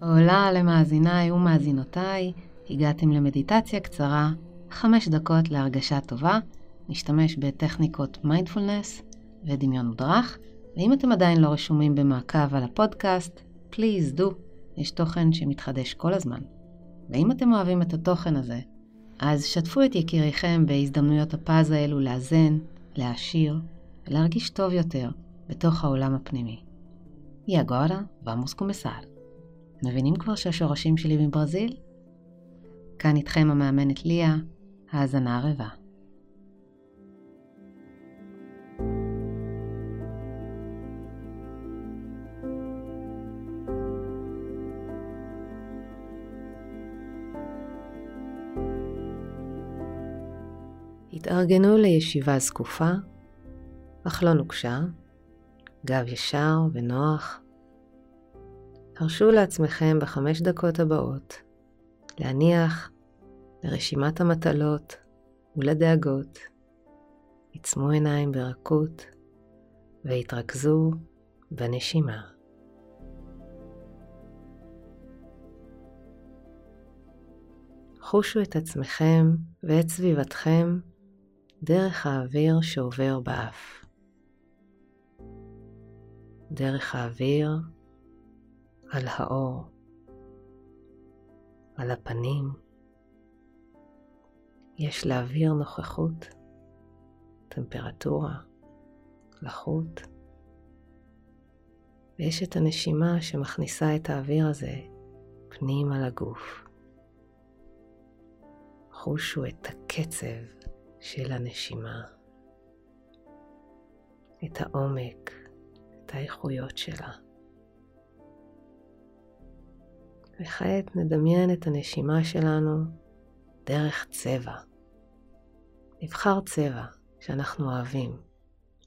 Hola למאזיניי ומאזינותיי, הגעתם למדיטציה קצרה, חמש דקות להרגשה טובה, נשתמש בטכניקות מיינדפולנס ודמיון מודרך, ואם אתם עדיין לא רשומים במעקב על הפודקאסט, please do, יש תוכן שמתחדש כל הזמן. ואם אתם אוהבים את התוכן הזה, אז שתפו את יקיריכם בהזדמנויות הפז האלו לאזן, להעשיר ולהרגיש טוב יותר בתוך העולם הפנימי. Y agora vamos começar. מבינים כבר שהשורשים שלי מברזיל? כאן איתכם המאמנת ליה, האזנה ערבה. התארגנו לישיבה זקופה, אך לא נוקשה, גב ישר ונוח. הרשו לעצמכם בחמש דקות הבאות להניח לרשימת המטלות ולדאגות. עצמו עיניים ברכות והתרכזו בנשימה. חושו את עצמכם ואת סביבתכם דרך האוויר שעובר באף. דרך האוויר על האור, על הפנים. יש לאוויר נוכחות, טמפרטורה, לחות, ויש את הנשימה שמכניסה את האוויר הזה פנימה לגוף. חושו את הקצב של הנשימה, את העומק, את האיכויות שלה. וכעת נדמיין את הנשימה שלנו דרך צבע. נבחר צבע שאנחנו אוהבים,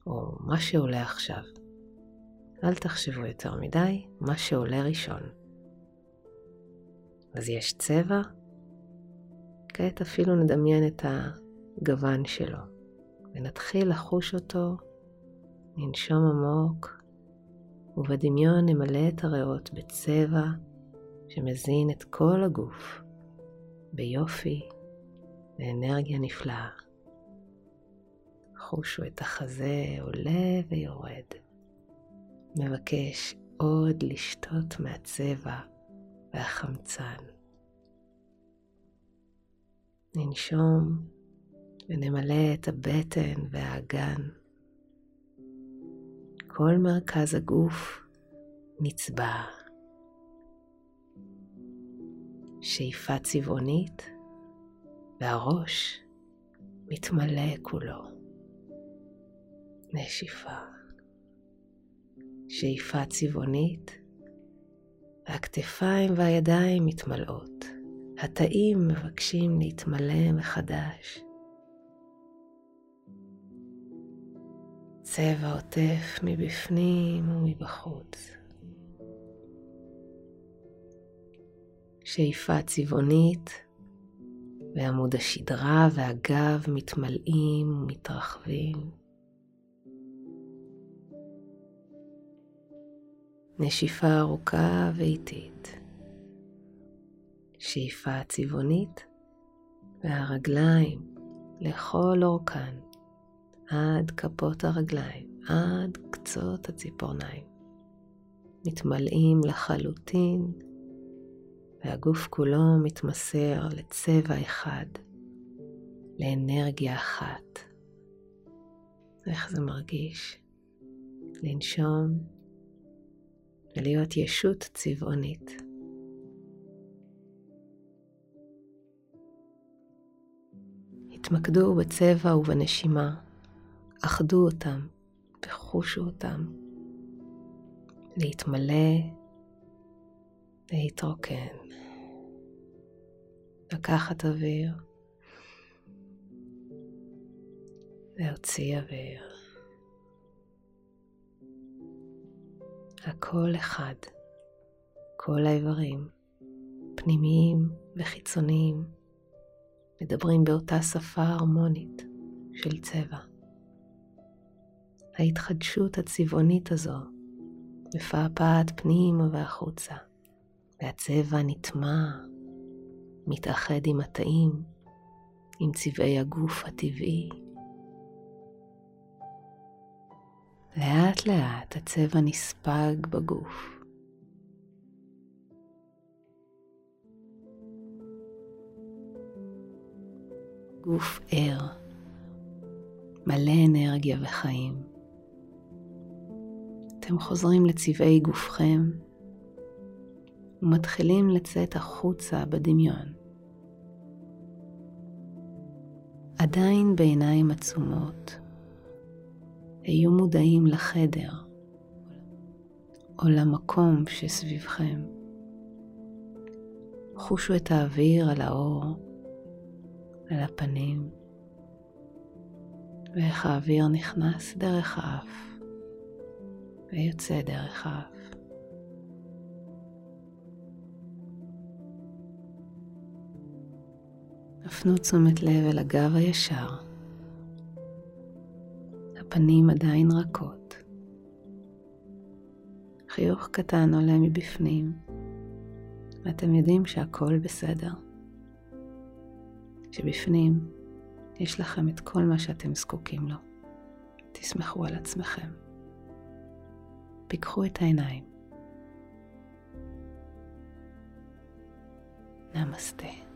או מה שעולה עכשיו. אל תחשבו יותר מדי, מה שעולה ראשון. אז יש צבע, כעת אפילו נדמיין את הגוון שלו, ונתחיל לחוש אותו, ננשום עמוק, ובדמיון נמלא את הריאות בצבע שמזין את כל הגוף ביופי ואנרגיה נפלאה. חושו את החזה עולה ויורד. מבקש עוד לשתות מהצבע והחמצן. ננשום ונמלא את הבטן והאגן. כל מרכז הגוף נצבע. שאיפה צבעונית, והראש מתמלא כולו. נשיפה. שאיפה צבעונית, והכתפיים והידיים מתמלאות. התאים מבקשים להתמלא מחדש. צבע עוטף מבפנים ומבחוץ. שאיפה צבעונית, ועמוד השדרה והגב מתמלאים ומתרחבים. נשיפה ארוכה ואיטית. שאיפה צבעונית, והרגליים לכל אורכן, עד כפות הרגליים, עד קצות הציפורניים, מתמלאים לחלוטין והגוף כולו מתמסר לצבע אחד, לאנרגיה אחת. איך זה מרגיש? לנשום ולהיות ישות צבעונית. התמקדו בצבע ובנשימה, אחדו אותם וחושו אותם. להתמלא, להתרוקן. לקחת אוויר להוציא אוויר. הכל אחד, כל האיברים, פנימיים וחיצוניים, מדברים באותה שפה הרמונית של צבע. ההתחדשות הצבעונית הזו מפעפעת פנימה והחוצה, והצבע נטמע, מתאחד עם התאים, עם צבעי הגוף הטבעי. לאט לאט הצבע נספג בגוף. גוף ער, מלא אנרגיה וחיים. אתם חוזרים לצבעי גופכם ומתחילים לצאת החוצה בדמיון. עדיין בעיניים עצומות, היו מודעים לחדר או למקום שסביבכם. חושו את האוויר על האור, על הפנים, ואיך האוויר נכנס דרך האף ויוצא דרך האף. הפנו תשומת לב אל הגב הישר. הפנים עדיין רכות. חיוך קטן עולה מבפנים, ואתם יודעים שהכל בסדר. שבפנים יש לכם את כל מה שאתם זקוקים לו. תסמכו על עצמכם. פיקחו את העיניים. נמסטה.